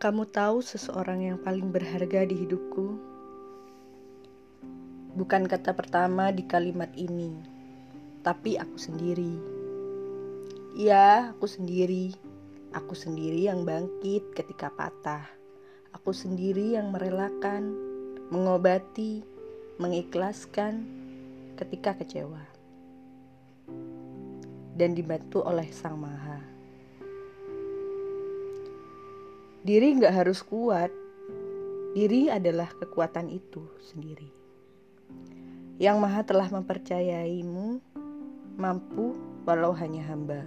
Kamu tahu seseorang yang paling berharga di hidupku? Bukan kata pertama di kalimat ini, tapi aku sendiri. Ya, aku sendiri. Aku sendiri yang bangkit ketika patah. Aku sendiri yang merelakan, mengobati, mengikhlaskan ketika kecewa. Dan dibantu oleh Sang Maha. Diri nggak harus kuat. Diri adalah kekuatan itu sendiri. Yang Maha telah mempercayaimu mampu walau hanya hamba.